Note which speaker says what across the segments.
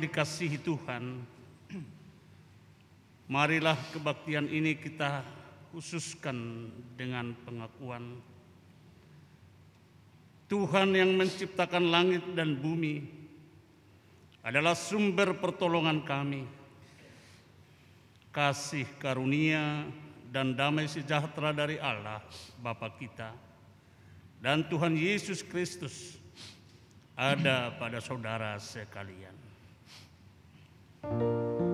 Speaker 1: dikasihi Tuhan, marilah kebaktian ini kita khususkan dengan pengakuan Tuhan yang menciptakan langit dan bumi adalah sumber pertolongan kami. Kasih karunia dan damai sejahtera dari Allah Bapa kita dan Tuhan Yesus Kristus ada pada saudara sekalian. Kita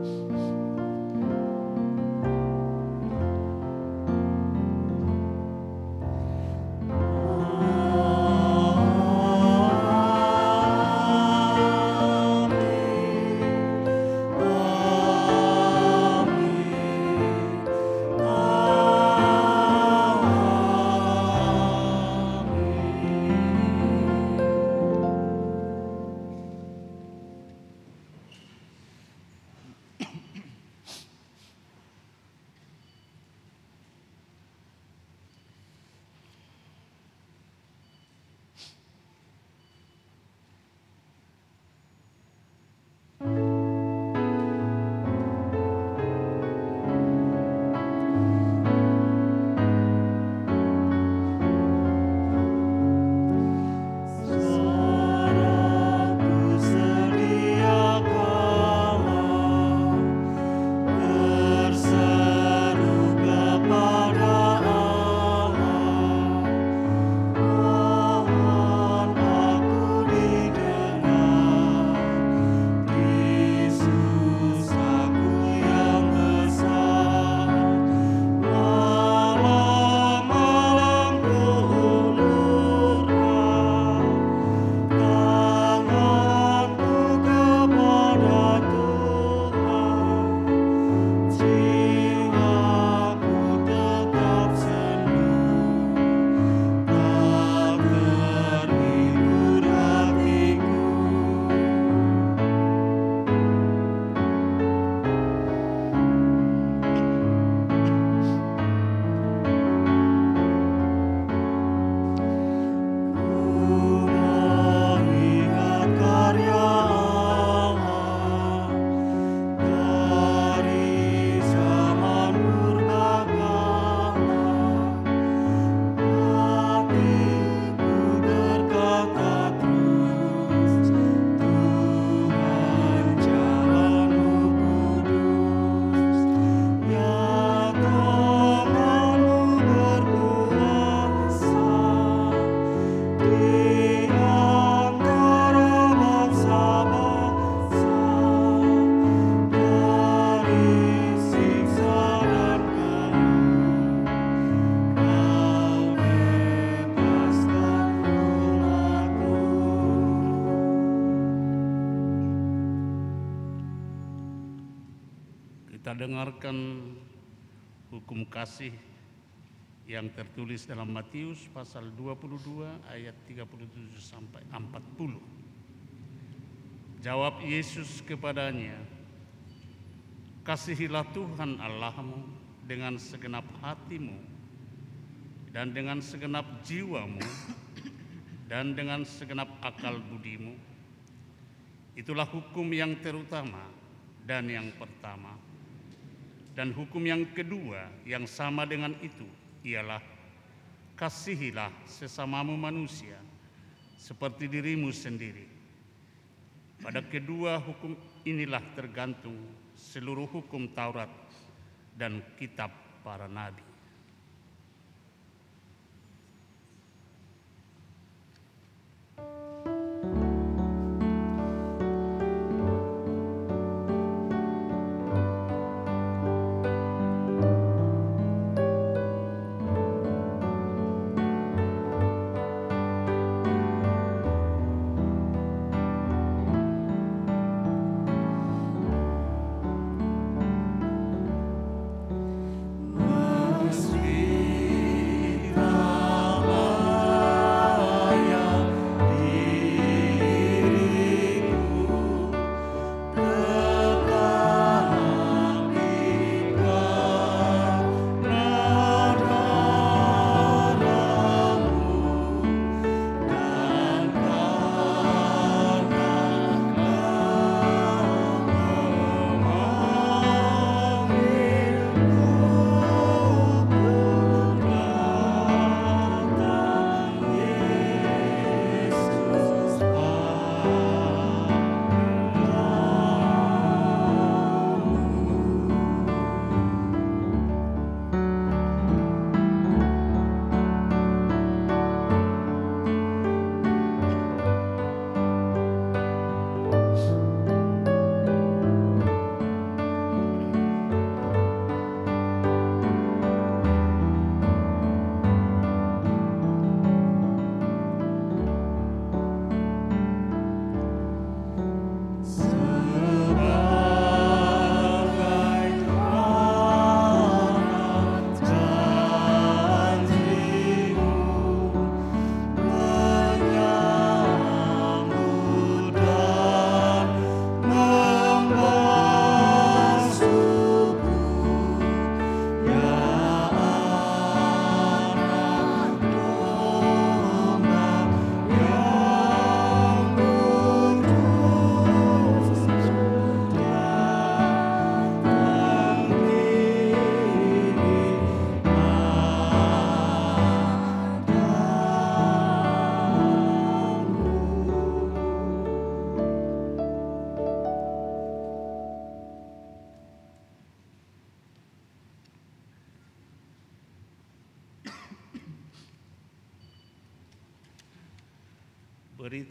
Speaker 1: dengarkan hukum kasih yang tertulis dalam Matius pasal 22 ayat 37 sampai 40. Jawab Yesus kepadanya, Kasihilah Tuhan Allahmu dengan segenap hatimu dan dengan segenap jiwamu dan dengan segenap akal budimu. Itulah hukum yang terutama dan yang pertama. Dan hukum yang kedua yang sama dengan itu ialah kasihilah sesamamu manusia seperti dirimu sendiri. Pada kedua hukum inilah tergantung seluruh hukum Taurat dan kitab para nabi.
Speaker 2: Meski tak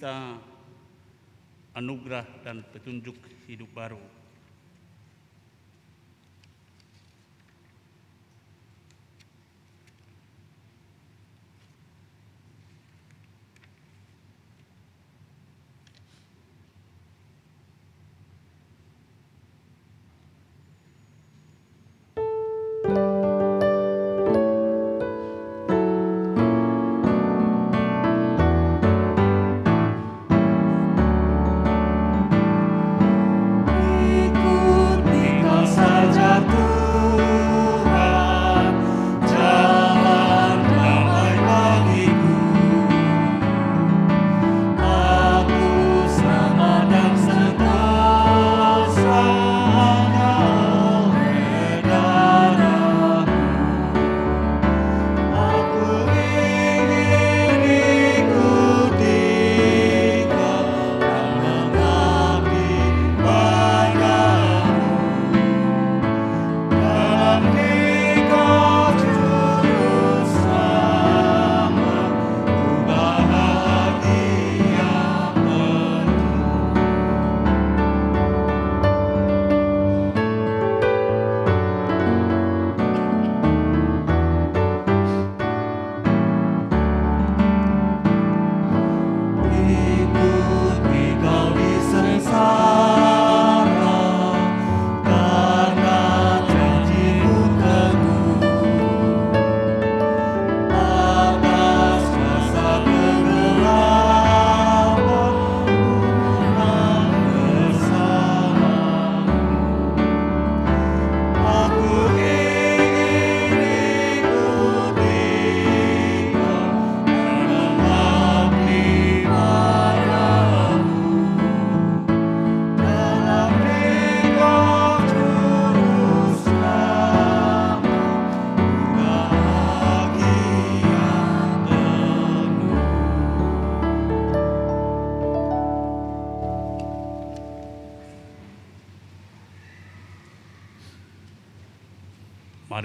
Speaker 3: berita anugerah dan petunjuk hidup baru.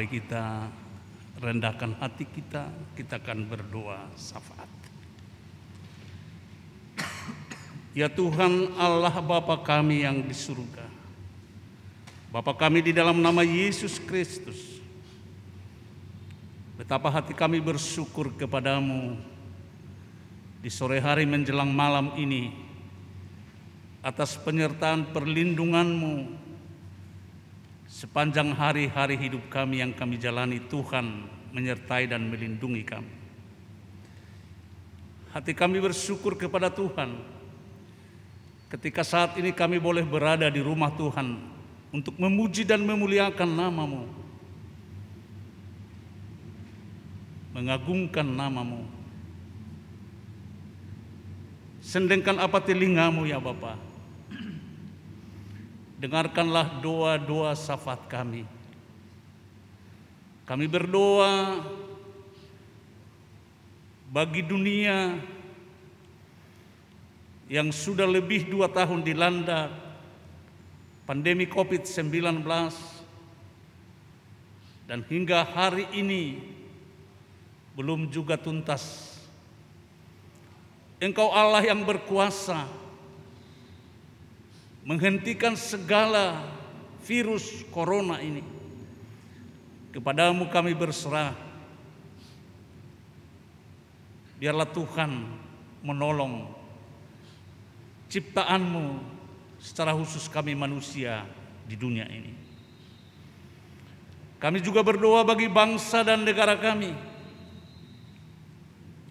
Speaker 3: Mari kita rendahkan hati kita, kita akan berdoa syafaat. Ya Tuhan Allah Bapa kami yang di surga. Bapa kami di dalam nama Yesus Kristus. Betapa hati kami bersyukur kepadamu di sore hari menjelang malam ini atas penyertaan perlindunganmu Sepanjang hari-hari hidup kami yang kami jalani, Tuhan menyertai dan melindungi kami. Hati kami bersyukur kepada Tuhan ketika saat ini kami boleh berada di rumah Tuhan untuk memuji dan memuliakan namamu. Mengagungkan namamu. Sendengkan apa telingamu ya Bapak dengarkanlah doa-doa syafaat kami. Kami berdoa bagi dunia yang sudah lebih dua tahun dilanda pandemi COVID-19 dan hingga hari ini belum juga tuntas. Engkau Allah yang berkuasa menghentikan segala virus corona ini. Kepadamu kami berserah. Biarlah Tuhan menolong ciptaanmu secara khusus kami manusia di dunia ini. Kami juga berdoa bagi bangsa dan negara kami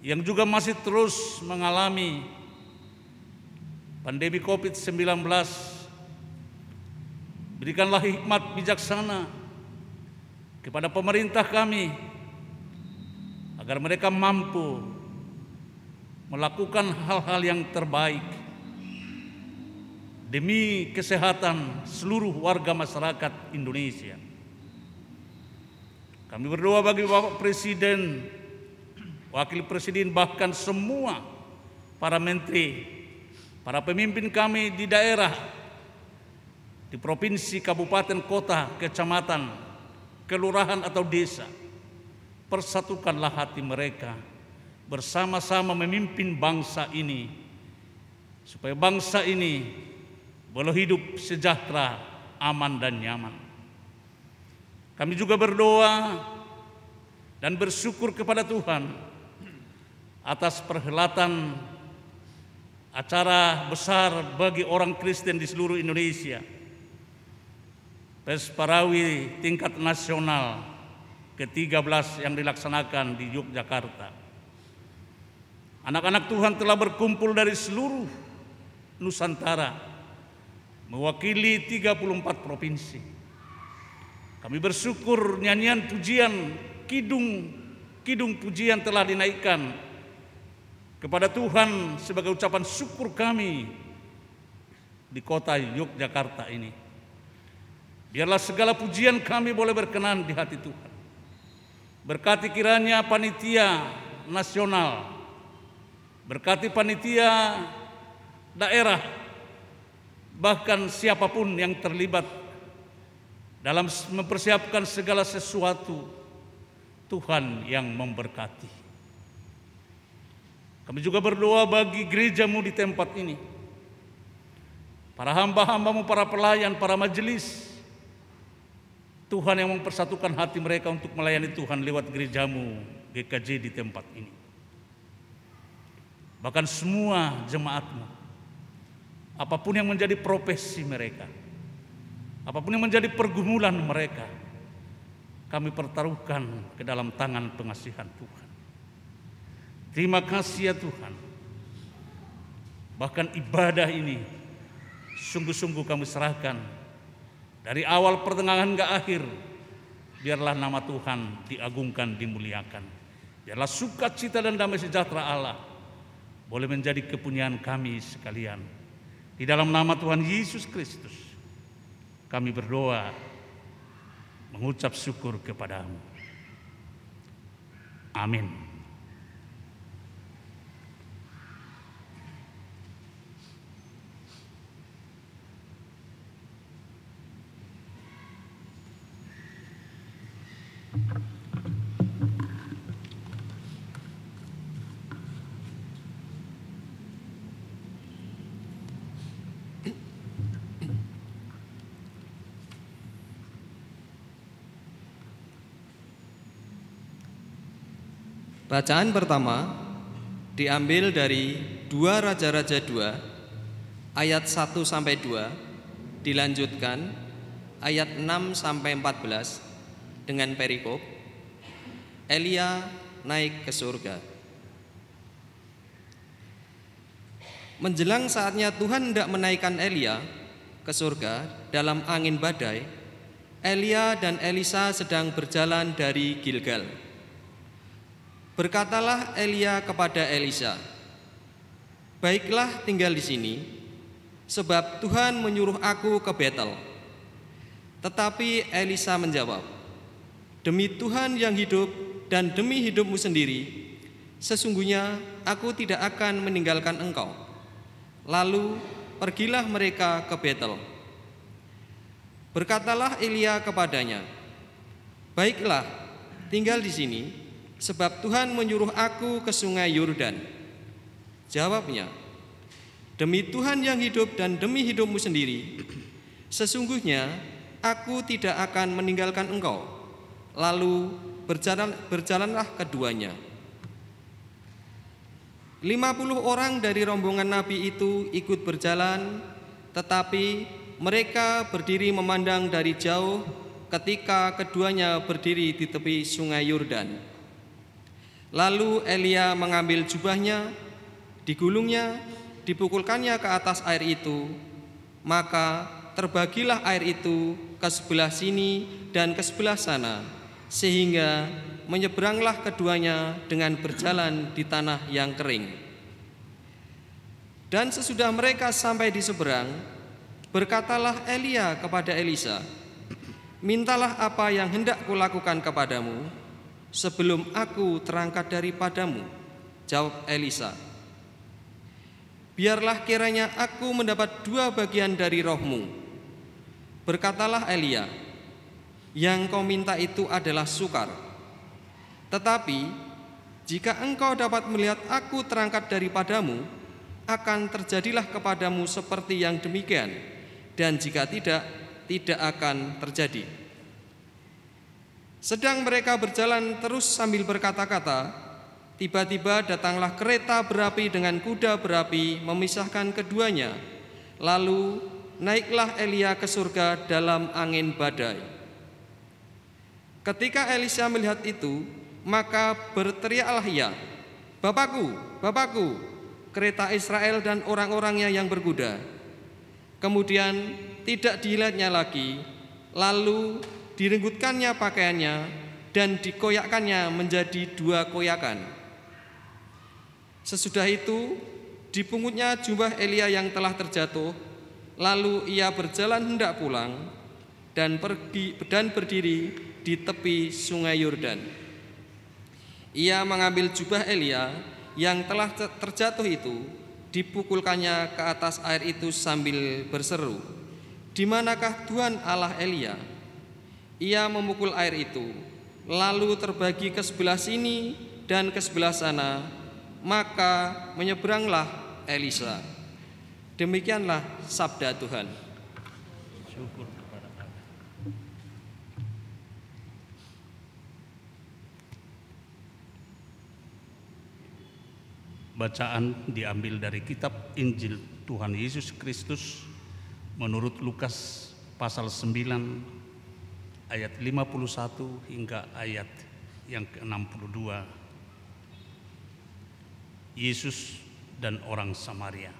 Speaker 3: yang juga masih terus mengalami pandemi COVID-19 berikanlah hikmat bijaksana kepada pemerintah kami agar mereka mampu melakukan hal-hal yang terbaik demi kesehatan seluruh warga masyarakat Indonesia. Kami berdoa bagi Bapak Presiden, Wakil Presiden bahkan semua para menteri para pemimpin kami di daerah, di provinsi, kabupaten, kota, kecamatan, kelurahan atau desa, persatukanlah hati mereka bersama-sama memimpin bangsa ini supaya bangsa ini boleh hidup sejahtera, aman dan nyaman. Kami juga berdoa dan bersyukur kepada Tuhan atas perhelatan acara besar bagi orang Kristen di seluruh Indonesia. Pesparawi tingkat nasional ke-13 yang dilaksanakan di Yogyakarta. Anak-anak Tuhan telah berkumpul dari seluruh Nusantara mewakili 34 provinsi. Kami bersyukur nyanyian pujian kidung kidung pujian telah dinaikkan kepada Tuhan sebagai ucapan syukur kami di kota Yogyakarta ini. Biarlah segala pujian kami boleh berkenan di hati Tuhan. Berkati kiranya panitia nasional, berkati panitia daerah, bahkan siapa pun yang terlibat dalam mempersiapkan segala sesuatu, Tuhan yang memberkati. Kami juga berdoa bagi gerejamu di tempat ini. Para hamba-hambamu, para pelayan, para majelis. Tuhan yang mempersatukan hati mereka untuk melayani Tuhan lewat gerejamu GKJ di tempat ini. Bahkan semua jemaatmu. Apa pun yang menjadi profesi mereka. Apa pun yang menjadi pergumulan mereka. Kami pertaruhkan ke dalam tangan pengasihan Tuhan. Terima kasih ya Tuhan. Bahkan ibadah ini sungguh-sungguh kami serahkan dari awal pertengahan hingga akhir. Biarlah nama Tuhan diagungkan, dimuliakan. Biarlah sukacita dan damai sejahtera Allah boleh menjadi kepunyaan kami sekalian. Di dalam nama Tuhan Yesus Kristus kami berdoa mengucap syukur kepadamu. Amin.
Speaker 4: Bacaan pertama diambil dari dua Raja-Raja 2 ayat 1 sampai 2 dilanjutkan ayat 6 sampai 14 dengan perikop Elia naik ke surga. Menjelang saatnya Tuhan hendak menaikkan Elia ke surga dalam angin badai, Elia dan Elisa sedang berjalan dari Gilgal. Berkatalah Elia kepada Elisa, "Baiklah tinggal di sini, sebab Tuhan menyuruh aku ke Betel." Tetapi Elisa menjawab, "Demi Tuhan yang hidup dan demi hidupmu sendiri, sesungguhnya aku tidak akan meninggalkan engkau." Lalu pergilah mereka ke Betel. Berkatalah Elia kepadanya, "Baiklah, tinggal di sini." sebab Tuhan menyuruh aku ke sungai Yordan. Jawabnya, demi Tuhan yang hidup dan demi hidupmu sendiri, sesungguhnya aku tidak akan meninggalkan engkau. Lalu berjalan, berjalanlah keduanya. Lima puluh orang dari rombongan Nabi itu ikut berjalan, tetapi mereka berdiri memandang dari jauh ketika keduanya berdiri di tepi sungai Yordan. Lalu Elia mengambil jubahnya, digulungnya, dipukulkannya ke atas air itu, maka terbagilah air itu ke sebelah sini dan ke sebelah sana, sehingga menyeberanglah keduanya dengan berjalan di tanah yang kering. Dan sesudah mereka sampai di seberang, berkatalah Elia kepada Elisa, "Mintalah apa yang hendak kulakukan kepadamu, sebelum aku terangkat daripadamu Jawab Elisa Biarlah kiranya aku mendapat dua bagian dari rohmu Berkatalah Elia Yang kau minta itu adalah sukar Tetapi jika engkau dapat melihat aku terangkat daripadamu akan terjadilah kepadamu seperti yang demikian, dan jika tidak, tidak akan terjadi. Sedang mereka berjalan terus sambil berkata-kata, tiba-tiba datanglah kereta berapi dengan kuda berapi memisahkan keduanya. Lalu naiklah Elia ke surga dalam angin badai. Ketika Elisa melihat itu, maka berteriaklah ia, Bapakku, Bapakku, kereta Israel dan orang-orangnya yang berkuda. Kemudian tidak dilihatnya lagi, lalu direnggutkannya pakaiannya dan dikoyakkannya menjadi dua koyakan. Sesudah itu dipungutnya jubah Elia yang telah terjatuh, lalu ia berjalan hendak pulang dan pergi dan berdiri di tepi sungai Yordan. Ia mengambil jubah Elia yang telah terjatuh itu, dipukulkannya ke atas air itu sambil berseru, "Di manakah Tuhan Allah Elia?" Ia memukul air itu, lalu terbagi ke sebelah sini dan ke sebelah sana, maka menyeberanglah Elisa. Demikianlah sabda Tuhan. Syukur.
Speaker 3: Bacaan diambil dari kitab Injil Tuhan Yesus Kristus menurut Lukas pasal 9 ayat 51 hingga ayat yang ke-62. Yesus dan orang Samaria.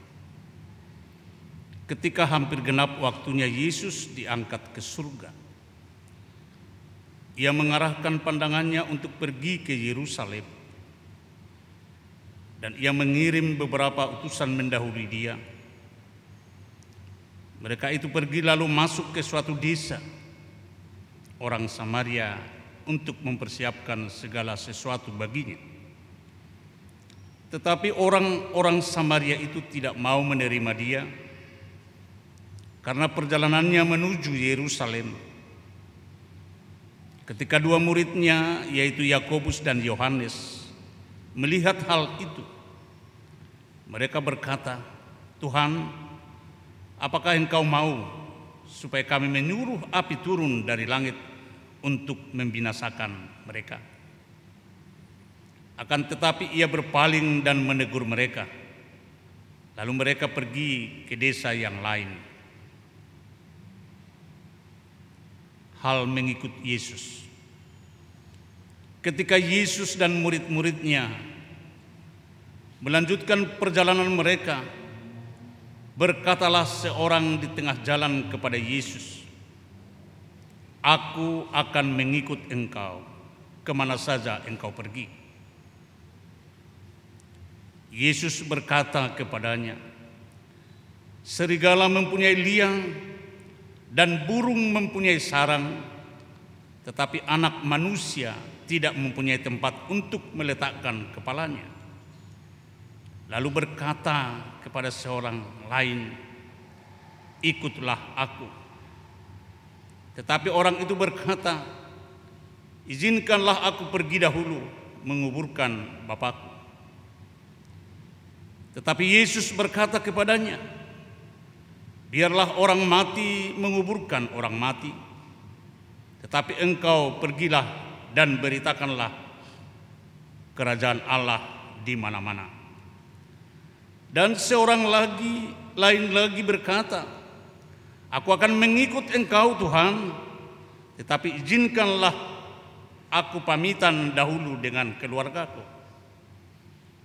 Speaker 3: Ketika hampir genap waktunya Yesus diangkat ke surga. Ia mengarahkan pandangannya untuk pergi ke Yerusalem dan ia mengirim beberapa utusan mendahului dia. Mereka itu pergi lalu masuk ke suatu desa orang Samaria untuk mempersiapkan segala sesuatu baginya. Tetapi orang-orang Samaria itu tidak mau menerima dia karena perjalanannya menuju Yerusalem. Ketika dua muridnya yaitu Yakobus dan Yohanes Melihat hal itu, mereka berkata, "Tuhan, apakah Engkau mau supaya kami menyuruh api turun dari langit untuk membinasakan mereka?" Akan tetapi ia berpaling dan menegur mereka. Lalu mereka pergi ke desa yang lain. Hal mengikut Yesus. Ketika Yesus dan murid-muridnya melanjutkan perjalanan mereka, berkatalah seorang di tengah jalan kepada Yesus, Aku akan mengikut engkau ke mana saja engkau pergi. Yesus berkata kepadanya, Serigala mempunyai liang dan burung mempunyai sarang, tetapi anak manusia tidak mempunyai tempat untuk meletakkan kepalanya. Lalu berkata kepada seorang lain, "Ikutlah aku." Tetapi orang itu berkata, "Izinkanlah aku pergi dahulu menguburkan bapakku." Tetapi Yesus berkata kepadanya, "Biarlah orang mati menguburkan orang mati, tetapi engkau pergilah dan beritakanlah kerajaan Allah di mana-mana. Dan seorang lagi lain lagi berkata, Aku akan mengikut engkau Tuhan, tetapi izinkanlah aku pamitan dahulu dengan keluargaku.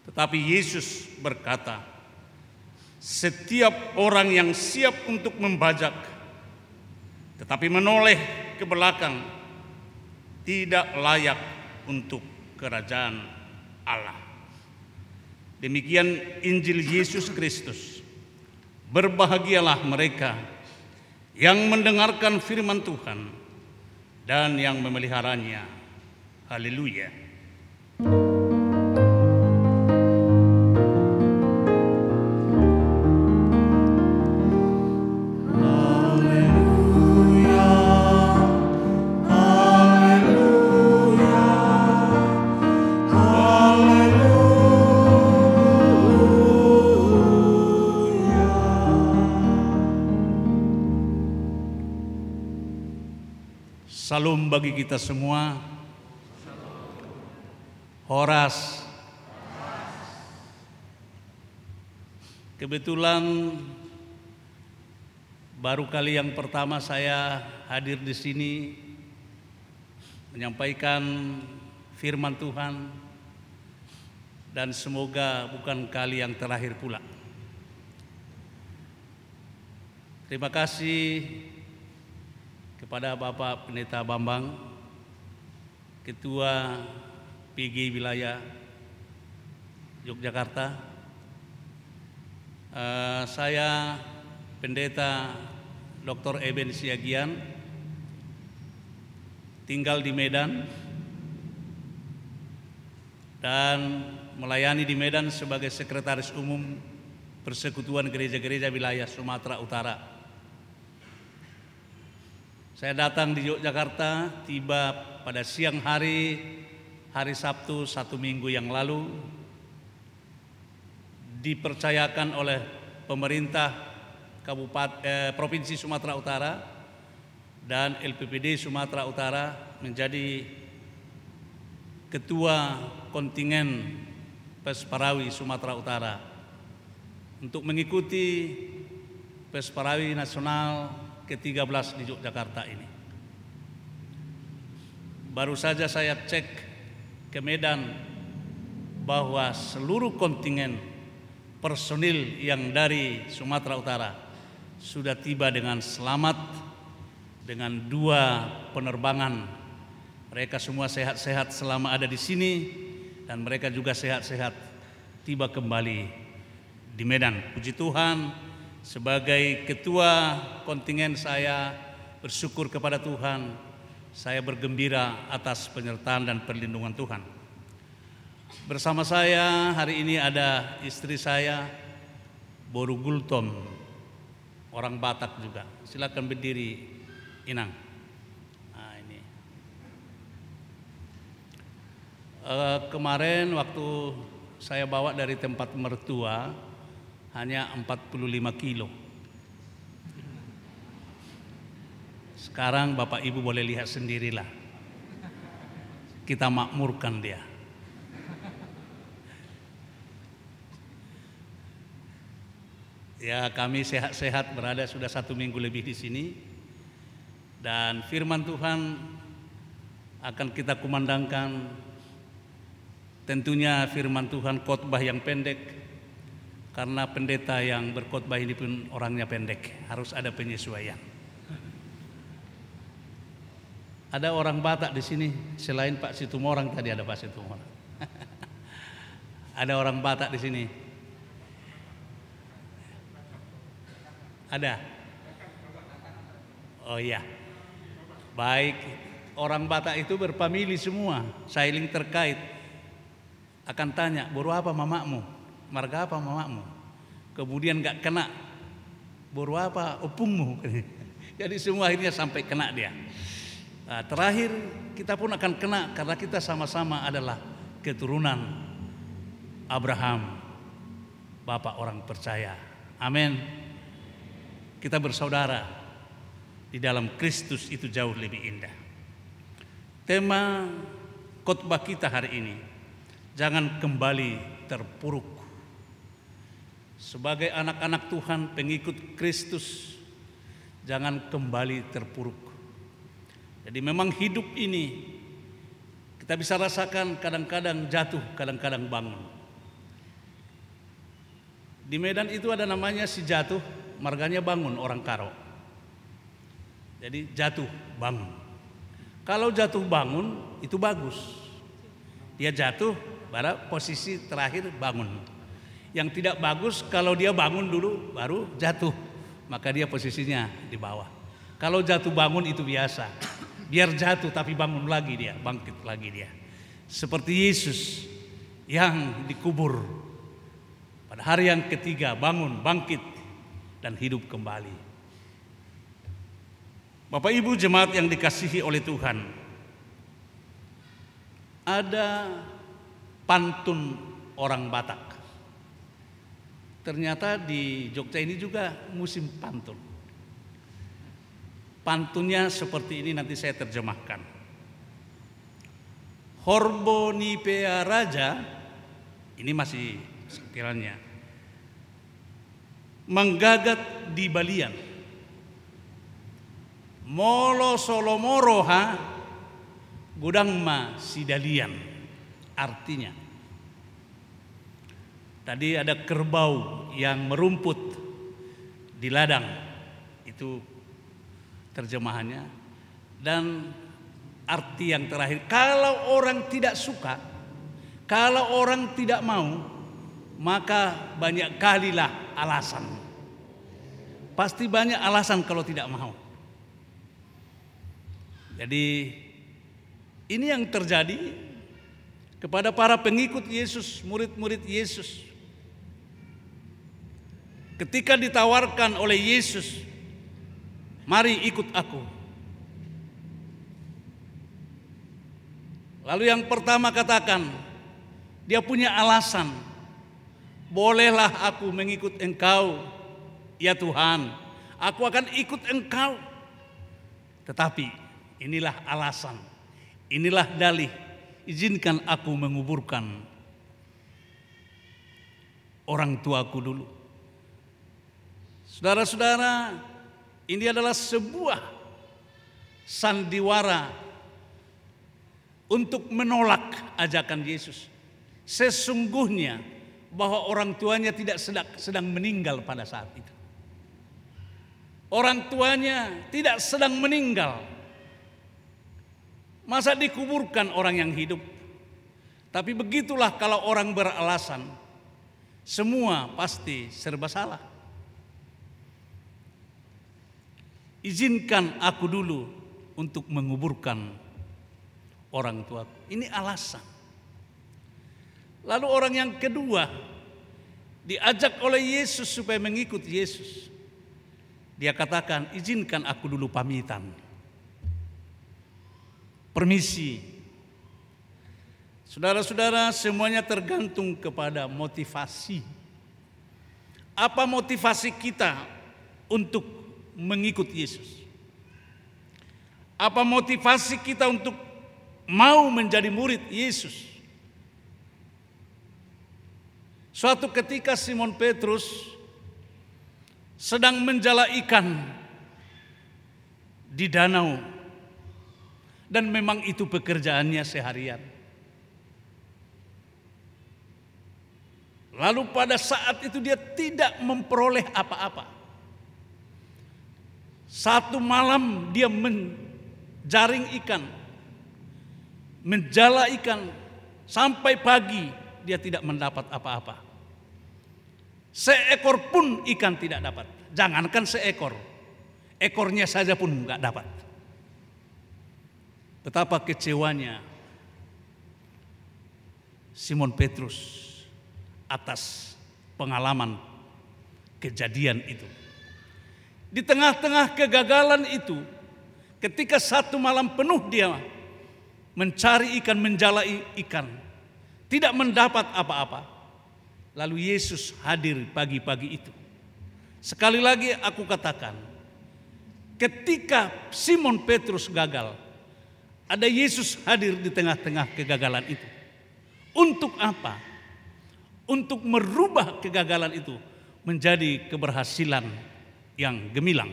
Speaker 3: Tetapi Yesus berkata, setiap orang yang siap untuk membajak, tetapi menoleh ke belakang, tidak layak untuk kerajaan Allah. Demikian Injil Yesus Kristus. Berbahagialah mereka yang mendengarkan firman Tuhan dan yang memeliharanya. Haleluya. Salam bagi kita semua. Horas. Kebetulan baru kali yang pertama saya hadir di sini menyampaikan firman Tuhan dan semoga bukan kali yang terakhir pula. Terima kasih kepada Bapak Pendeta Bambang, Ketua PG Wilayah Yogyakarta. Uh, saya Pendeta Dr. Eben Siagian, tinggal di Medan dan melayani di Medan sebagai Sekretaris Umum Persekutuan Gereja-Gereja Wilayah Sumatera Utara. Saya datang di Yogyakarta, tiba pada siang hari, hari Sabtu satu minggu yang lalu, dipercayakan oleh pemerintah Kabupaten eh, Provinsi Sumatera Utara dan LPPD Sumatera Utara menjadi ketua kontingen Pesparawi Sumatera Utara. Untuk mengikuti Pesparawi Nasional ke-13 di Yogyakarta ini. Baru saja saya cek ke Medan bahwa seluruh kontingen personil yang dari Sumatera Utara sudah tiba dengan selamat dengan dua penerbangan. Mereka semua sehat-sehat selama ada di sini dan mereka juga sehat-sehat tiba kembali di Medan. Puji Tuhan, sebagai ketua kontingen saya bersyukur kepada Tuhan, saya bergembira atas penyertaan dan perlindungan Tuhan. Bersama saya hari ini ada istri saya, Boru Gultom, orang Batak juga. Silakan berdiri, Inang. Nah, ini. Uh, kemarin waktu saya bawa dari tempat mertua, hanya 45 kilo. Sekarang Bapak Ibu boleh lihat sendirilah. Kita makmurkan dia. Ya kami sehat-sehat berada sudah satu minggu lebih di sini. Dan firman Tuhan akan kita kumandangkan tentunya firman Tuhan khotbah yang pendek karena pendeta yang berkhotbah ini pun orangnya pendek, harus ada penyesuaian. Ada orang Batak di sini selain Pak Situmorang tadi ada Pak Situmorang. ada orang Batak di sini. Ada. Oh iya. Baik, orang Batak itu berpamili semua, sailing terkait. Akan tanya, "Baru apa mamakmu?" Marga apa mamamu? Kemudian nggak kena. Boru apa? Opungmu. Jadi semua akhirnya sampai kena dia. Nah, terakhir kita pun akan kena karena kita sama-sama adalah keturunan Abraham bapak orang percaya. Amin. Kita bersaudara di dalam Kristus itu jauh lebih indah. Tema khotbah kita hari ini jangan kembali terpuruk sebagai anak-anak Tuhan, pengikut Kristus, jangan kembali terpuruk. Jadi memang hidup ini kita bisa rasakan kadang-kadang jatuh, kadang-kadang bangun. Di Medan itu ada namanya si jatuh, marganya bangun orang Karo. Jadi jatuh, bangun. Kalau jatuh bangun itu bagus. Dia jatuh pada posisi terakhir bangun. Yang tidak bagus kalau dia bangun dulu baru jatuh, maka dia posisinya di bawah. Kalau jatuh bangun itu biasa. Biar jatuh tapi bangun lagi dia, bangkit lagi dia. Seperti Yesus yang dikubur pada hari yang ketiga bangun, bangkit dan hidup kembali. Bapak Ibu jemaat yang dikasihi oleh Tuhan. Ada pantun orang Batak. Ternyata di Jogja ini juga musim pantun. Pantunnya seperti ini nanti saya terjemahkan. Horbonipea Raja, ini masih sekiranya, menggagat di balian. Molo solomoroha gudangma sidalian. Artinya, tadi ada kerbau yang merumput di ladang. Itu terjemahannya. Dan arti yang terakhir, kalau orang tidak suka, kalau orang tidak mau, maka banyak kalilah alasan. Pasti banyak alasan kalau tidak mau. Jadi ini yang terjadi kepada para pengikut Yesus, murid-murid Yesus. Ketika ditawarkan oleh Yesus Mari ikut aku. Lalu yang pertama katakan, dia punya alasan. Bolehlah aku mengikut engkau, ya Tuhan. Aku akan ikut engkau. Tetapi inilah alasan, inilah dalih. Izinkan aku menguburkan orang tuaku dulu. Saudara-saudara, ini adalah sebuah sandiwara untuk menolak ajakan Yesus. Sesungguhnya bahwa orang tuanya tidak sedang, sedang meninggal pada saat itu. Orang tuanya tidak sedang meninggal. Masa dikuburkan orang yang hidup? Tapi begitulah kalau orang beralasan, semua pasti serba salah. Izinkan aku dulu untuk menguburkan orang tua. Ini alasan. Lalu orang yang kedua diajak oleh Yesus supaya mengikut Yesus. Dia katakan, izinkan aku dulu pamitan. Permisi. Saudara-saudara, semuanya tergantung kepada motivasi. Apa motivasi kita untuk mengikut Yesus? Apa motivasi kita untuk mau menjadi murid Yesus? Suatu ketika Simon Petrus sedang menjala ikan di danau dan memang itu pekerjaannya seharian. Lalu pada saat itu dia tidak memperoleh apa-apa. Satu malam dia menjaring ikan, menjala ikan sampai pagi dia tidak mendapat apa-apa. Seekor pun ikan tidak dapat. Jangankan seekor, ekornya saja pun nggak dapat. Betapa kecewanya Simon Petrus atas pengalaman kejadian itu. Di tengah-tengah kegagalan itu, ketika satu malam penuh dia mencari ikan, menjala ikan, tidak mendapat apa-apa. Lalu Yesus hadir pagi-pagi itu. Sekali lagi aku katakan, ketika Simon Petrus gagal, ada Yesus hadir di tengah-tengah kegagalan itu. Untuk apa? Untuk merubah kegagalan itu menjadi keberhasilan yang gemilang.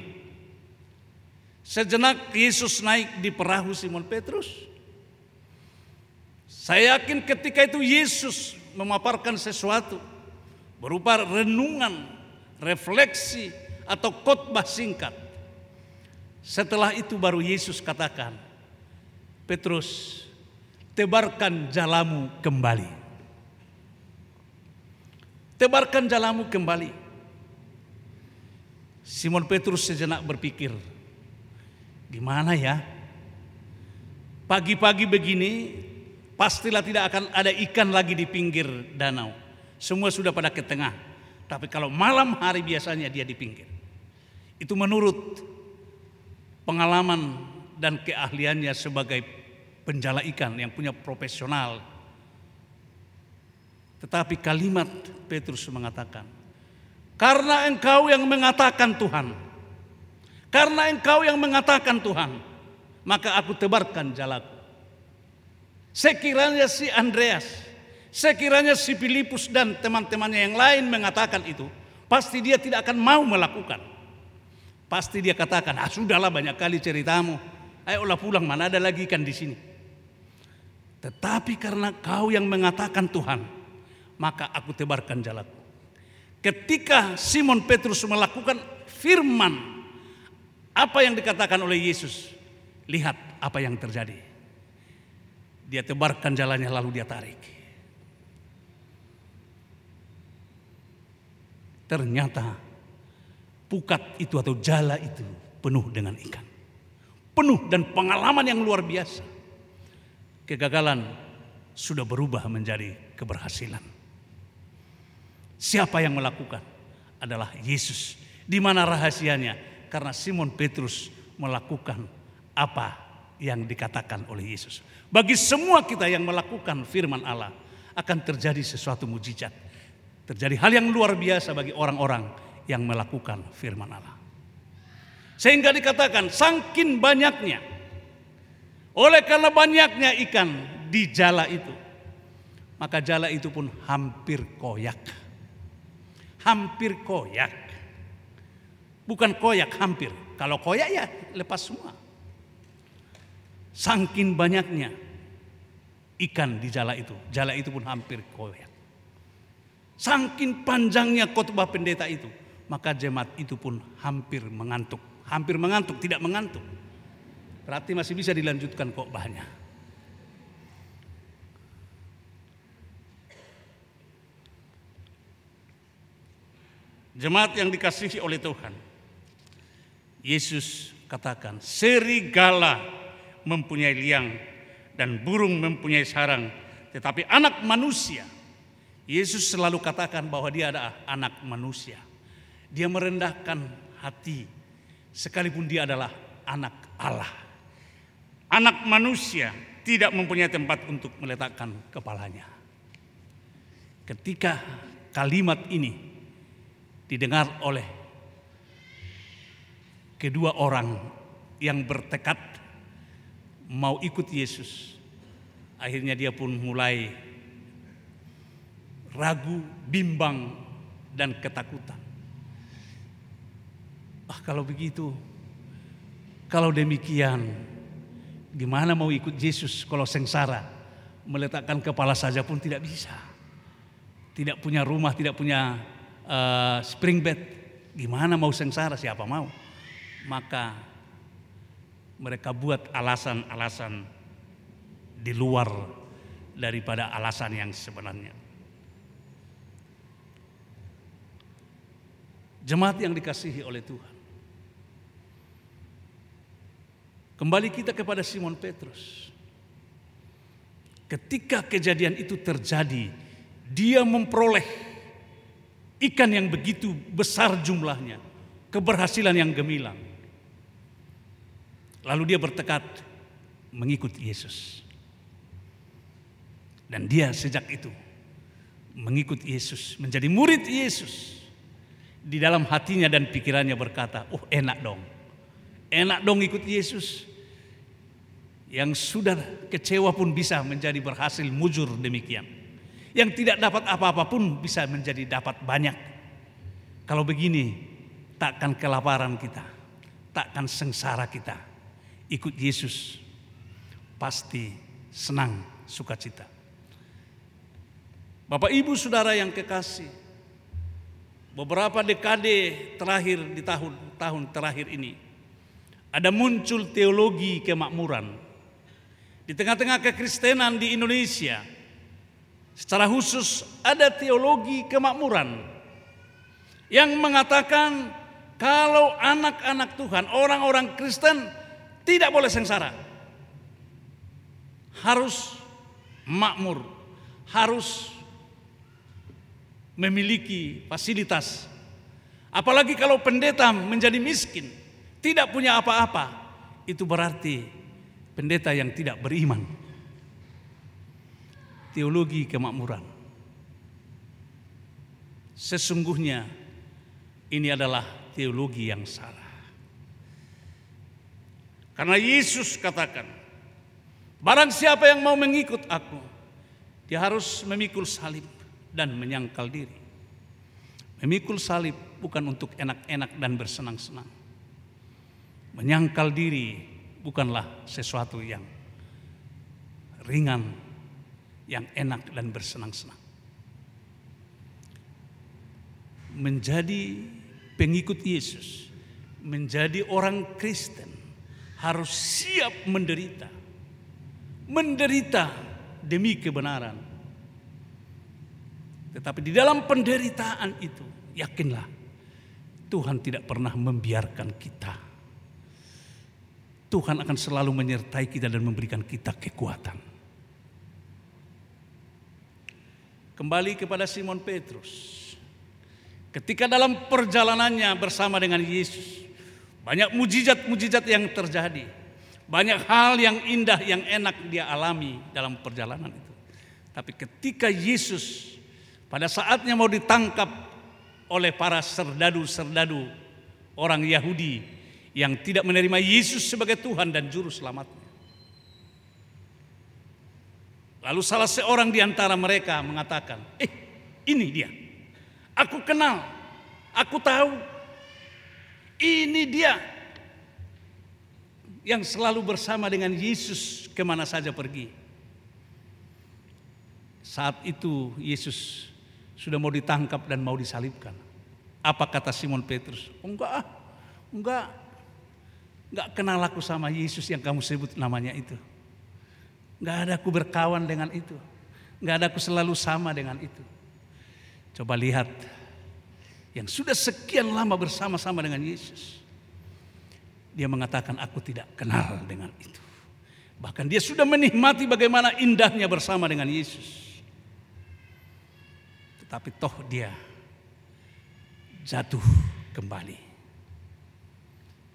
Speaker 3: Sejenak Yesus naik di perahu Simon Petrus. Saya yakin ketika itu Yesus memaparkan sesuatu berupa renungan, refleksi atau khotbah singkat. Setelah itu baru Yesus katakan, Petrus, tebarkan jalamu kembali. Tebarkan jalamu kembali. Simon Petrus sejenak berpikir, gimana ya? Pagi-pagi begini, pastilah tidak akan ada ikan lagi di pinggir danau. Semua sudah pada ke tengah. Tapi kalau malam hari biasanya dia di pinggir. Itu menurut pengalaman dan keahliannya sebagai penjala ikan yang punya profesional. Tetapi kalimat Petrus mengatakan, karena engkau yang mengatakan Tuhan. Karena engkau yang mengatakan Tuhan, maka aku tebarkan jalaku. Sekiranya si Andreas, sekiranya si Filipus dan teman-temannya yang lain mengatakan itu, pasti dia tidak akan mau melakukan. Pasti dia katakan, ah sudahlah banyak kali ceritamu, ayolah pulang mana ada lagi ikan di sini. Tetapi karena kau yang mengatakan Tuhan, maka aku tebarkan jalaku. Ketika Simon Petrus melakukan firman apa yang dikatakan oleh Yesus? Lihat apa yang terjadi. Dia tebarkan jalannya lalu dia tarik. Ternyata pukat itu atau jala itu penuh dengan ikan. Penuh dan pengalaman yang luar biasa. Kegagalan sudah berubah menjadi keberhasilan. Siapa yang melakukan? Adalah Yesus. Di mana rahasianya? karena Simon Petrus melakukan apa yang dikatakan oleh Yesus. Bagi semua kita yang melakukan firman Allah akan terjadi sesuatu mujizat. Terjadi hal yang luar biasa bagi orang-orang yang melakukan firman Allah. Sehingga dikatakan sangkin banyaknya. Oleh karena banyaknya ikan di jala itu. Maka jala itu pun hampir koyak. Hampir koyak. Bukan koyak hampir. Kalau koyak ya lepas semua. Sangkin banyaknya ikan di jala itu. Jala itu pun hampir koyak. Sangkin panjangnya khotbah pendeta itu. Maka jemaat itu pun hampir mengantuk. Hampir mengantuk, tidak mengantuk. Berarti masih bisa dilanjutkan khotbahnya. Jemaat yang dikasihi oleh Tuhan. Yesus katakan, serigala mempunyai liang dan burung mempunyai sarang, tetapi anak manusia, Yesus selalu katakan bahwa dia adalah anak manusia. Dia merendahkan hati sekalipun dia adalah anak Allah. Anak manusia tidak mempunyai tempat untuk meletakkan kepalanya. Ketika kalimat ini didengar oleh kedua orang yang bertekad mau ikut Yesus. Akhirnya dia pun mulai ragu, bimbang, dan ketakutan. Ah, kalau begitu, kalau demikian, gimana mau ikut Yesus kalau sengsara? Meletakkan kepala saja pun tidak bisa. Tidak punya rumah, tidak punya uh, spring bed. Gimana mau sengsara? Siapa mau? maka mereka buat alasan-alasan di luar daripada alasan yang sebenarnya. Jemaat yang dikasihi oleh Tuhan. Kembali kita kepada Simon Petrus. Ketika kejadian itu terjadi, dia memperoleh ikan yang begitu besar jumlahnya, keberhasilan yang gemilang. Lalu dia bertekad mengikut Yesus. Dan dia sejak itu mengikut Yesus, menjadi murid Yesus. Di dalam hatinya dan pikirannya berkata, "Oh, enak dong. Enak dong ikut Yesus." Yang sudah kecewa pun bisa menjadi berhasil mujur demikian. Yang tidak dapat apa-apa pun bisa menjadi dapat banyak. Kalau begini, takkan kelaparan kita, takkan sengsara kita ikut Yesus pasti senang sukacita. Bapak Ibu Saudara yang kekasih, beberapa dekade terakhir di tahun-tahun terakhir ini ada muncul teologi kemakmuran di tengah-tengah kekristenan di Indonesia. Secara khusus ada teologi kemakmuran yang mengatakan kalau anak-anak Tuhan, orang-orang Kristen tidak boleh sengsara. Harus makmur, harus memiliki fasilitas. Apalagi kalau pendeta menjadi miskin, tidak punya apa-apa, itu berarti pendeta yang tidak beriman. Teologi kemakmuran. Sesungguhnya ini adalah teologi yang salah. Karena Yesus katakan, barang siapa yang mau mengikut aku, dia harus memikul salib dan menyangkal diri. Memikul salib bukan untuk enak-enak dan bersenang-senang. Menyangkal diri bukanlah sesuatu yang ringan, yang enak dan bersenang-senang. Menjadi pengikut Yesus, menjadi orang Kristen harus siap menderita. Menderita demi kebenaran. Tetapi di dalam penderitaan itu, yakinlah Tuhan tidak pernah membiarkan kita. Tuhan akan selalu menyertai kita dan memberikan kita kekuatan. Kembali kepada Simon Petrus. Ketika dalam perjalanannya bersama dengan Yesus, banyak mujizat-mujizat yang terjadi. Banyak hal yang indah, yang enak dia alami dalam perjalanan itu. Tapi ketika Yesus pada saatnya mau ditangkap oleh para serdadu-serdadu orang Yahudi yang tidak menerima Yesus sebagai Tuhan dan Juru Selamatnya. Lalu salah seorang di antara mereka mengatakan, eh ini dia, aku kenal, aku tahu, ini dia yang selalu bersama dengan Yesus ke mana saja pergi. Saat itu Yesus sudah mau ditangkap dan mau disalibkan. Apa kata Simon Petrus? Enggak ah, enggak. Enggak kenal aku sama Yesus yang kamu sebut namanya itu. Enggak ada aku berkawan dengan itu. Enggak ada aku selalu sama dengan itu. Coba lihat yang sudah sekian lama bersama-sama dengan Yesus. Dia mengatakan aku tidak kenal dengan itu. Bahkan dia sudah menikmati bagaimana indahnya bersama dengan Yesus. Tetapi toh dia jatuh kembali.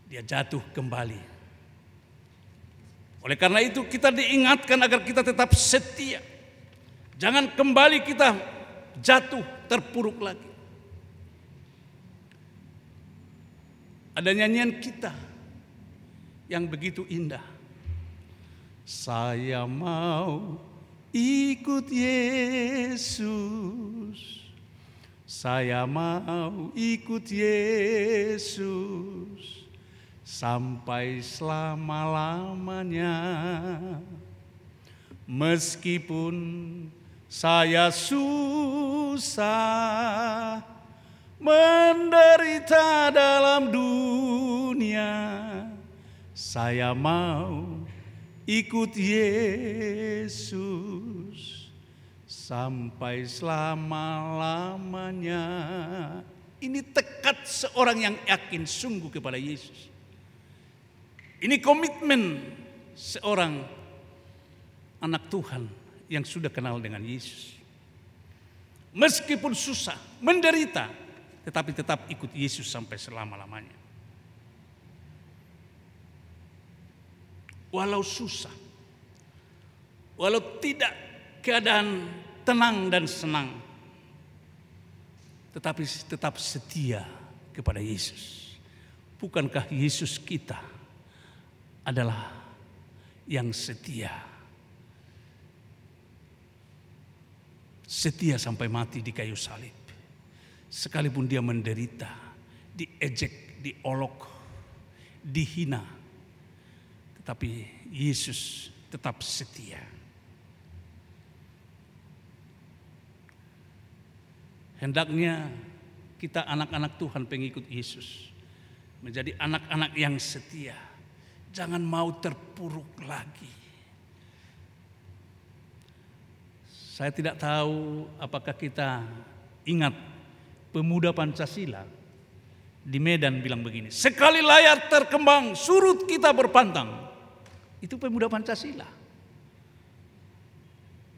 Speaker 3: Dia jatuh kembali. Oleh karena itu kita diingatkan agar kita tetap setia. Jangan kembali kita jatuh terpuruk lagi. Ada nyanyian kita yang begitu indah. Saya mau ikut Yesus. Saya mau ikut Yesus sampai selama-lamanya. Meskipun saya susah menderita dalam dunia, saya mau ikut Yesus sampai selama-lamanya. Ini tekad seorang yang yakin sungguh kepada Yesus. Ini komitmen seorang anak Tuhan yang sudah kenal dengan Yesus. Meskipun susah, menderita, tetapi tetap ikut Yesus sampai selama-lamanya. Walau susah, walau tidak keadaan tenang dan senang, tetapi tetap setia kepada Yesus. Bukankah Yesus kita adalah yang setia? Setia sampai mati di kayu salib. Sekalipun dia menderita, diejek, diolok, dihina. Tetapi Yesus tetap setia. Hendaknya kita anak-anak Tuhan pengikut Yesus. Menjadi anak-anak yang setia. Jangan mau terpuruk lagi. Saya tidak tahu apakah kita ingat pemuda Pancasila di Medan bilang begini, sekali layar terkembang surut kita berpantang. Itu pemuda Pancasila.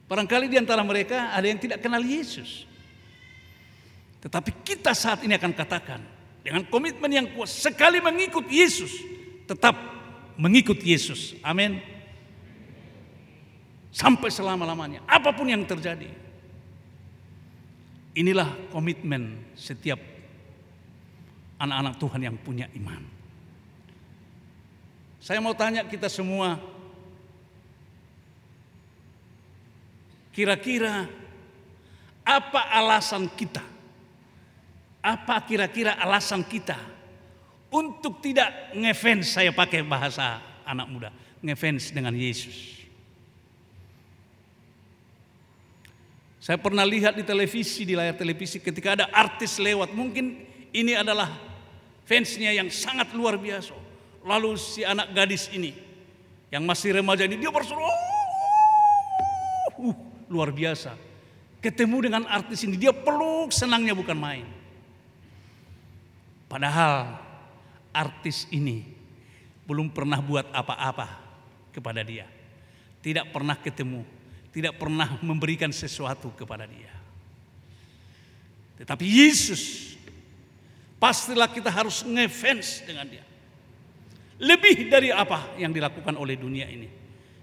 Speaker 3: Barangkali di antara mereka ada yang tidak kenal Yesus. Tetapi kita saat ini akan katakan dengan komitmen yang kuat sekali mengikut Yesus, tetap mengikut Yesus. Amin. Sampai selama-lamanya, apa pun yang terjadi. Inilah komitmen setiap anak-anak Tuhan yang punya iman. Saya mau tanya kita semua, kira-kira apa alasan kita? Apa kira-kira alasan kita untuk tidak ngefans saya pakai bahasa anak muda, ngefans dengan Yesus? Saya pernah lihat di televisi, di layar televisi ketika ada artis lewat. Mungkin ini adalah fansnya yang sangat luar biasa. Lalu si anak gadis ini, yang masih remaja ini, dia berseru. Uh, luar biasa. Ketemu dengan artis ini, dia peluk senangnya bukan main. Padahal artis ini belum pernah buat apa-apa kepada dia. Tidak pernah ketemu tidak pernah memberikan sesuatu kepada dia. Tetapi Yesus pastilah kita harus ngefans dengan dia. Lebih dari apa yang dilakukan oleh dunia ini.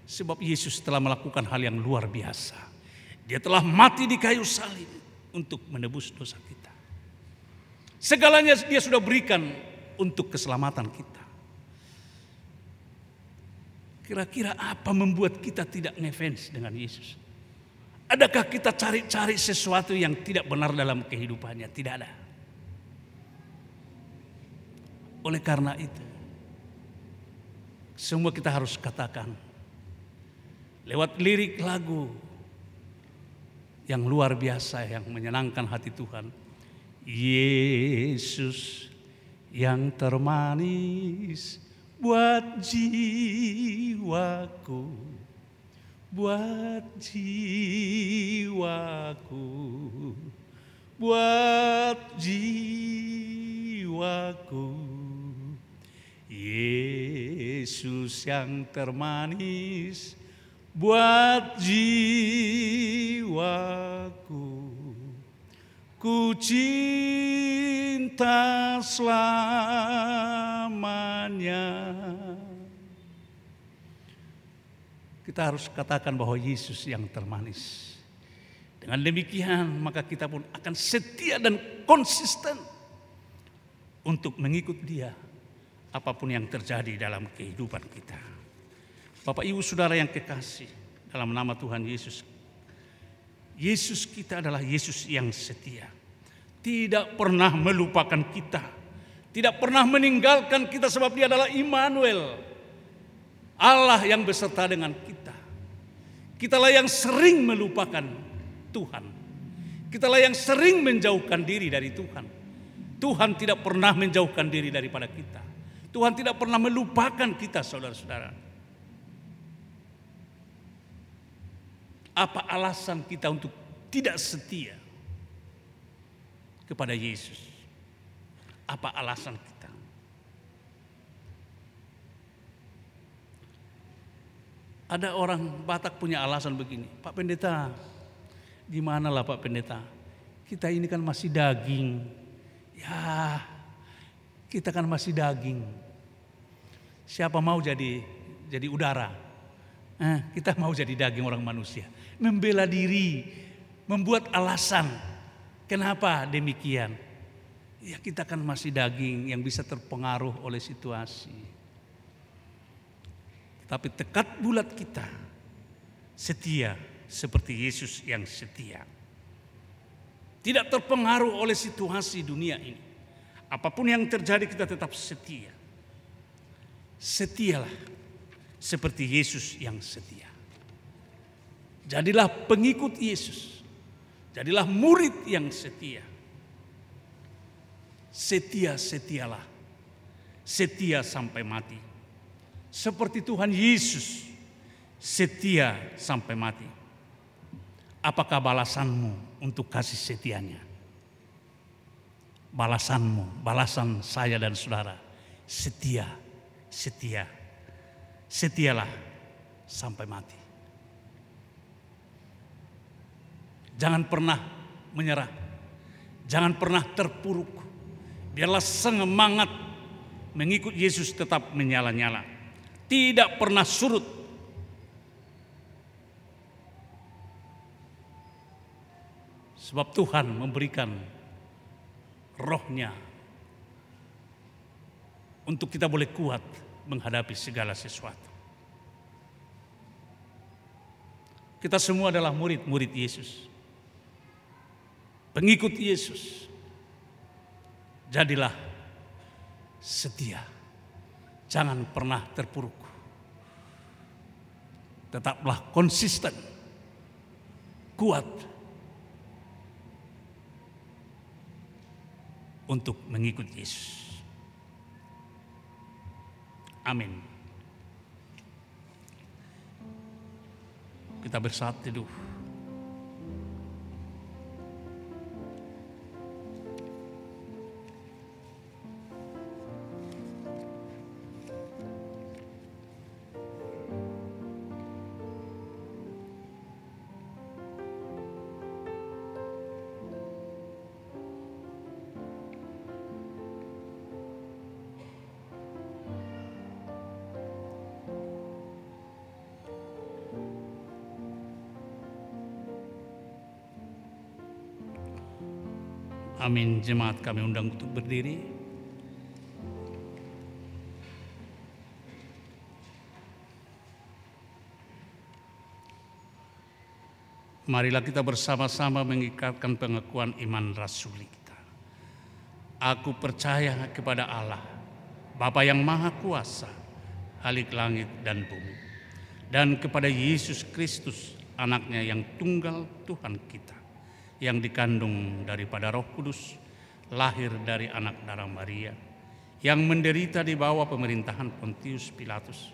Speaker 3: Sebab Yesus telah melakukan hal yang luar biasa. Dia telah mati di kayu salib untuk menebus dosa kita. Segalanya dia sudah berikan untuk keselamatan kita. Kira-kira apa membuat kita tidak ngefans dengan Yesus? Adakah kita cari-cari sesuatu yang tidak benar dalam kehidupannya? Tidak ada. Oleh karena itu, semua kita harus katakan lewat lirik lagu yang luar biasa yang menyenangkan hati Tuhan. Yesus yang termanis buat jiwaku, buat jiwaku, buat jiwaku. Yesus yang termanis buat jiwaku. Ku cinta selamanya. Kita harus katakan bahwa Yesus yang termanis. Dengan demikian maka kita pun akan setia dan konsisten untuk mengikut dia apa pun yang terjadi dalam kehidupan kita. Bapak Ibu Saudara yang kekasih dalam nama Tuhan Yesus Yesus kita adalah Yesus yang setia. Tidak pernah melupakan kita. Tidak pernah meninggalkan kita sebab dia adalah Immanuel. Allah yang beserta dengan kita. Kitalah yang sering melupakan Tuhan. Kitalah yang sering menjauhkan diri dari Tuhan. Tuhan tidak pernah menjauhkan diri daripada kita. Tuhan tidak pernah melupakan kita saudara-saudara. Apa alasan kita untuk tidak setia kepada Yesus? Apa alasan kita? Ada orang Batak punya alasan begini, Pak Pendeta, gimana lah Pak Pendeta? Kita ini kan masih daging. Ya, kita kan masih daging. Siapa mau jadi jadi udara? Eh, kita mau jadi daging orang manusia membela diri, membuat alasan. Kenapa demikian? Ya kita kan masih daging yang bisa terpengaruh oleh situasi. Tapi tekad bulat kita setia seperti Yesus yang setia. Tidak terpengaruh oleh situasi dunia ini. Apa pun yang terjadi kita tetap setia. Setialah seperti Yesus yang setia. Jadilah pengikut Yesus. Jadilah murid yang setia. Setia-setialah. Setia sampai mati. Seperti Tuhan Yesus setia sampai mati. Apakah balasanmu untuk kasih setianya? Balasanmu, balasan saya dan saudara. Setia, setia. Setialah sampai mati. Jangan pernah menyerah. Jangan pernah terpuruk. Biarlah semangat mengikut Yesus tetap menyala-nyala. Tidak pernah surut. Sebab Tuhan memberikan rohnya untuk kita boleh kuat menghadapi segala sesuatu. Kita semua adalah murid-murid Yesus. Pengikut Yesus. Jadilah setia. Jangan pernah terpuruk. Tetaplah konsisten. Kuat. Untuk mengikut Yesus. Amin. Kita bersatu dulu. Amin. Jemaat kami undang untuk berdiri. Marilah kita bersama-sama mengikatkan pengakuan iman rasuli kita. Aku percaya kepada Allah, Bapa yang Maha Kuasa, Halik langit dan bumi, dan kepada Yesus Kristus, anaknya yang tunggal Tuhan kita, yang dikandung daripada Roh Kudus, lahir dari anak darah Maria, yang menderita di bawah pemerintahan Pontius Pilatus,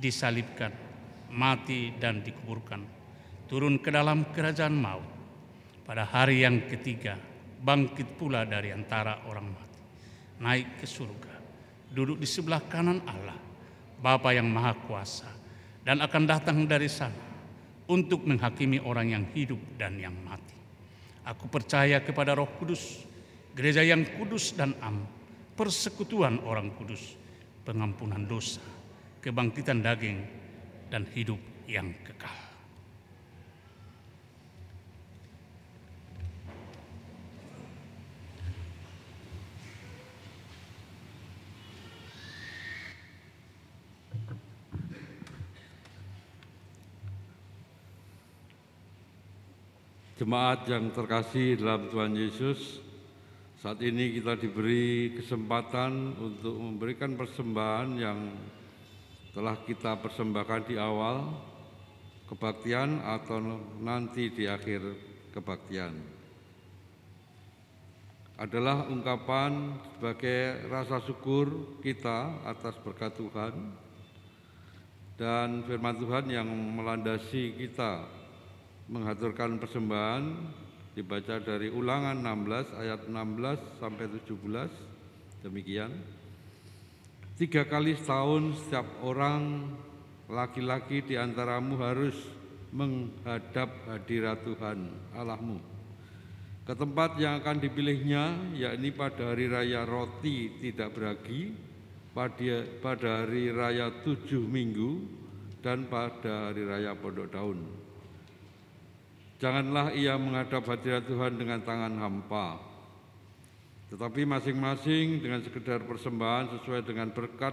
Speaker 3: disalibkan, mati dan dikuburkan, turun ke dalam kerajaan maut. Pada hari yang ketiga, bangkit pula dari antara orang mati, naik ke surga, duduk di sebelah kanan Allah, Bapa yang Maha Kuasa, dan akan datang dari sana untuk menghakimi orang yang hidup dan yang mati. Aku percaya kepada Roh Kudus, gereja yang kudus dan am, persekutuan orang kudus, pengampunan dosa, kebangkitan daging, dan hidup yang kekal.
Speaker 5: Jemaat yang terkasih dalam Tuhan Yesus, saat ini kita diberi kesempatan untuk memberikan persembahan yang telah kita persembahkan di awal kebaktian atau nanti di akhir kebaktian. Adalah ungkapan sebagai rasa syukur kita atas berkat Tuhan dan firman Tuhan yang melandasi kita mengaturkan persembahan dibaca dari ulangan 16 ayat 16 sampai 17 demikian. Tiga kali setahun setiap orang laki-laki di antaramu harus menghadap hadirat Tuhan Allahmu. Ke tempat yang akan dipilihnya yakni pada hari raya roti tidak beragi pada, pada hari raya tujuh minggu dan pada hari raya pondok daun Janganlah ia menghadap hadirat Tuhan dengan tangan hampa, tetapi masing-masing dengan sekedar persembahan sesuai dengan berkat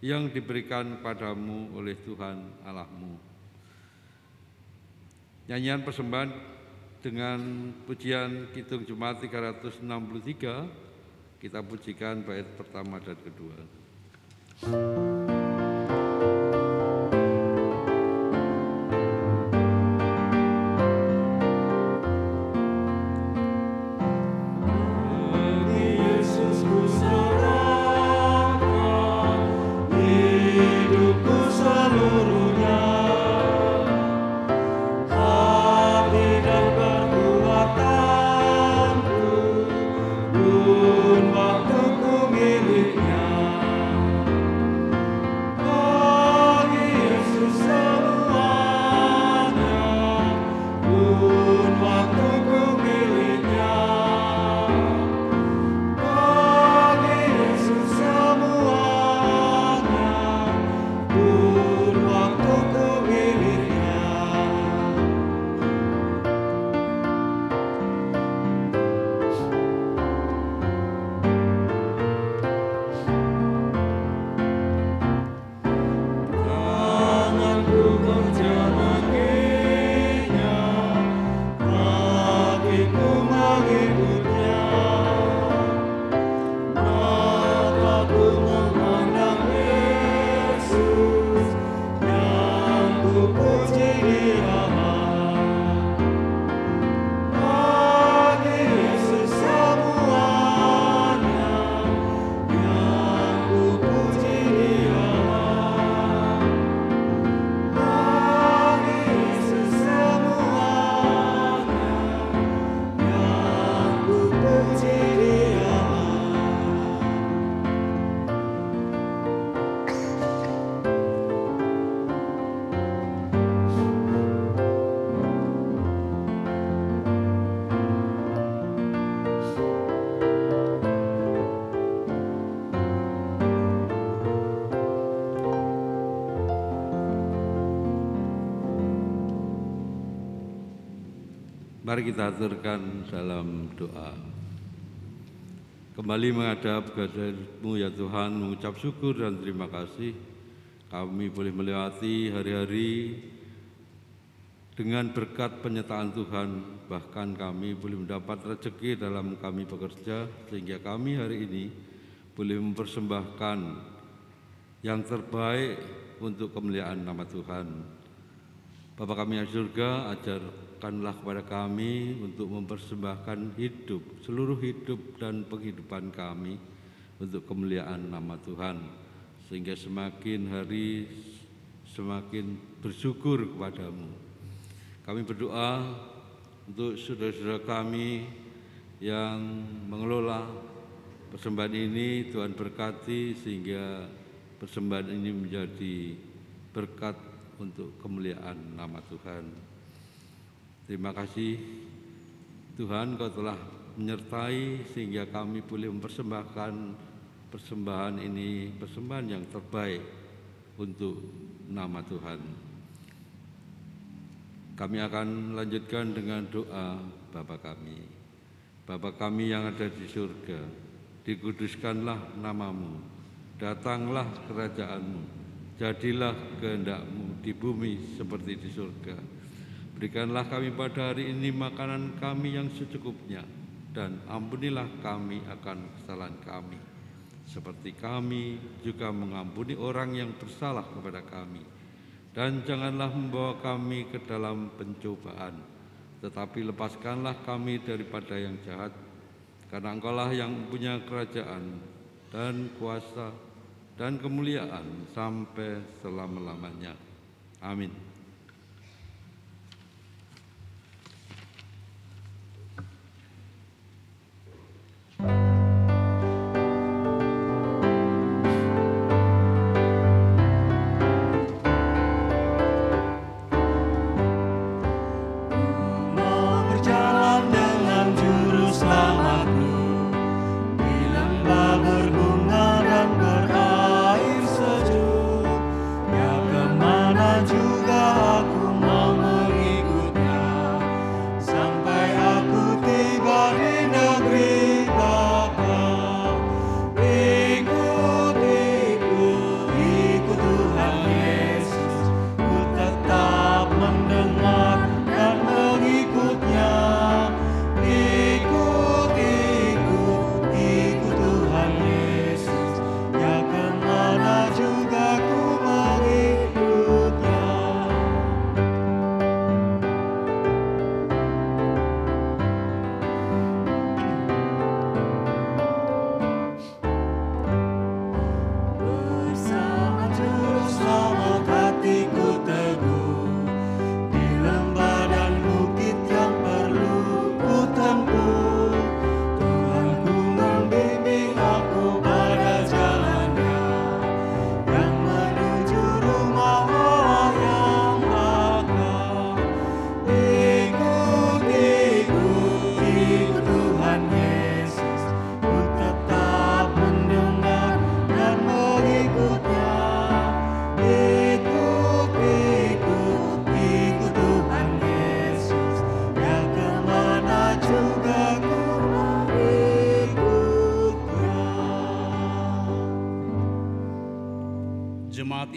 Speaker 5: yang diberikan padamu oleh Tuhan Allahmu. Nyanyian persembahan dengan pujian Kitung Jumat 363 kita pujikan bait pertama dan kedua. Thank. Mari kita aturkan dalam doa. Kembali menghadap kehadiratmu ya Tuhan, mengucap syukur dan terima kasih. Kami boleh melewati hari-hari dengan berkat penyertaan Tuhan, bahkan kami boleh mendapat rezeki dalam kami bekerja, sehingga kami hari ini boleh mempersembahkan yang terbaik untuk kemuliaan nama Tuhan. Bapak kami yang surga, ajar Mampukanlah kepada kami untuk mempersembahkan hidup, seluruh hidup dan penghidupan kami untuk kemuliaan nama Tuhan. Sehingga semakin hari semakin bersyukur kepadamu. Kami berdoa untuk saudara-saudara kami yang mengelola persembahan ini Tuhan berkati sehingga persembahan ini menjadi berkat untuk kemuliaan nama Tuhan. Terima kasih Tuhan Kau telah menyertai sehingga kami boleh mempersembahkan persembahan ini persembahan yang terbaik untuk nama Tuhan. Kami akan lanjutkan dengan doa Bapa kami. Bapa kami yang ada di surga, dikuduskanlah namamu, datanglah kerajaanmu, jadilah kehendakmu di bumi seperti di surga. Berikanlah kami pada hari ini makanan kami yang secukupnya dan ampunilah kami akan kesalahan kami. Seperti kami juga mengampuni orang yang bersalah kepada kami. Dan janganlah membawa kami ke dalam pencobaan tetapi lepaskanlah kami daripada yang jahat karena engkaulah yang punya kerajaan dan kuasa dan kemuliaan sampai selama-lamanya. Amin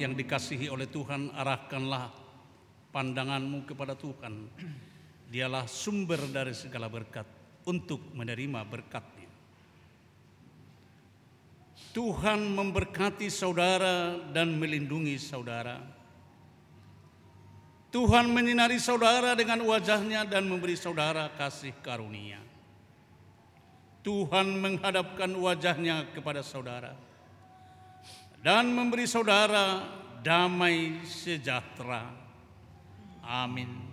Speaker 3: dikasihi oleh Tuhan, arahkanlah pandanganmu kepada Tuhan. Dialah sumber dari segala berkat untuk menerima berkatnya. Tuhan memberkati saudara dan melindungi saudara. Tuhan menyinari saudara dengan wajahnya dan memberi saudara kasih karunia. Tuhan menghadapkan wajahnya kepada saudara dan memberi saudara damai sejahtera. Amin.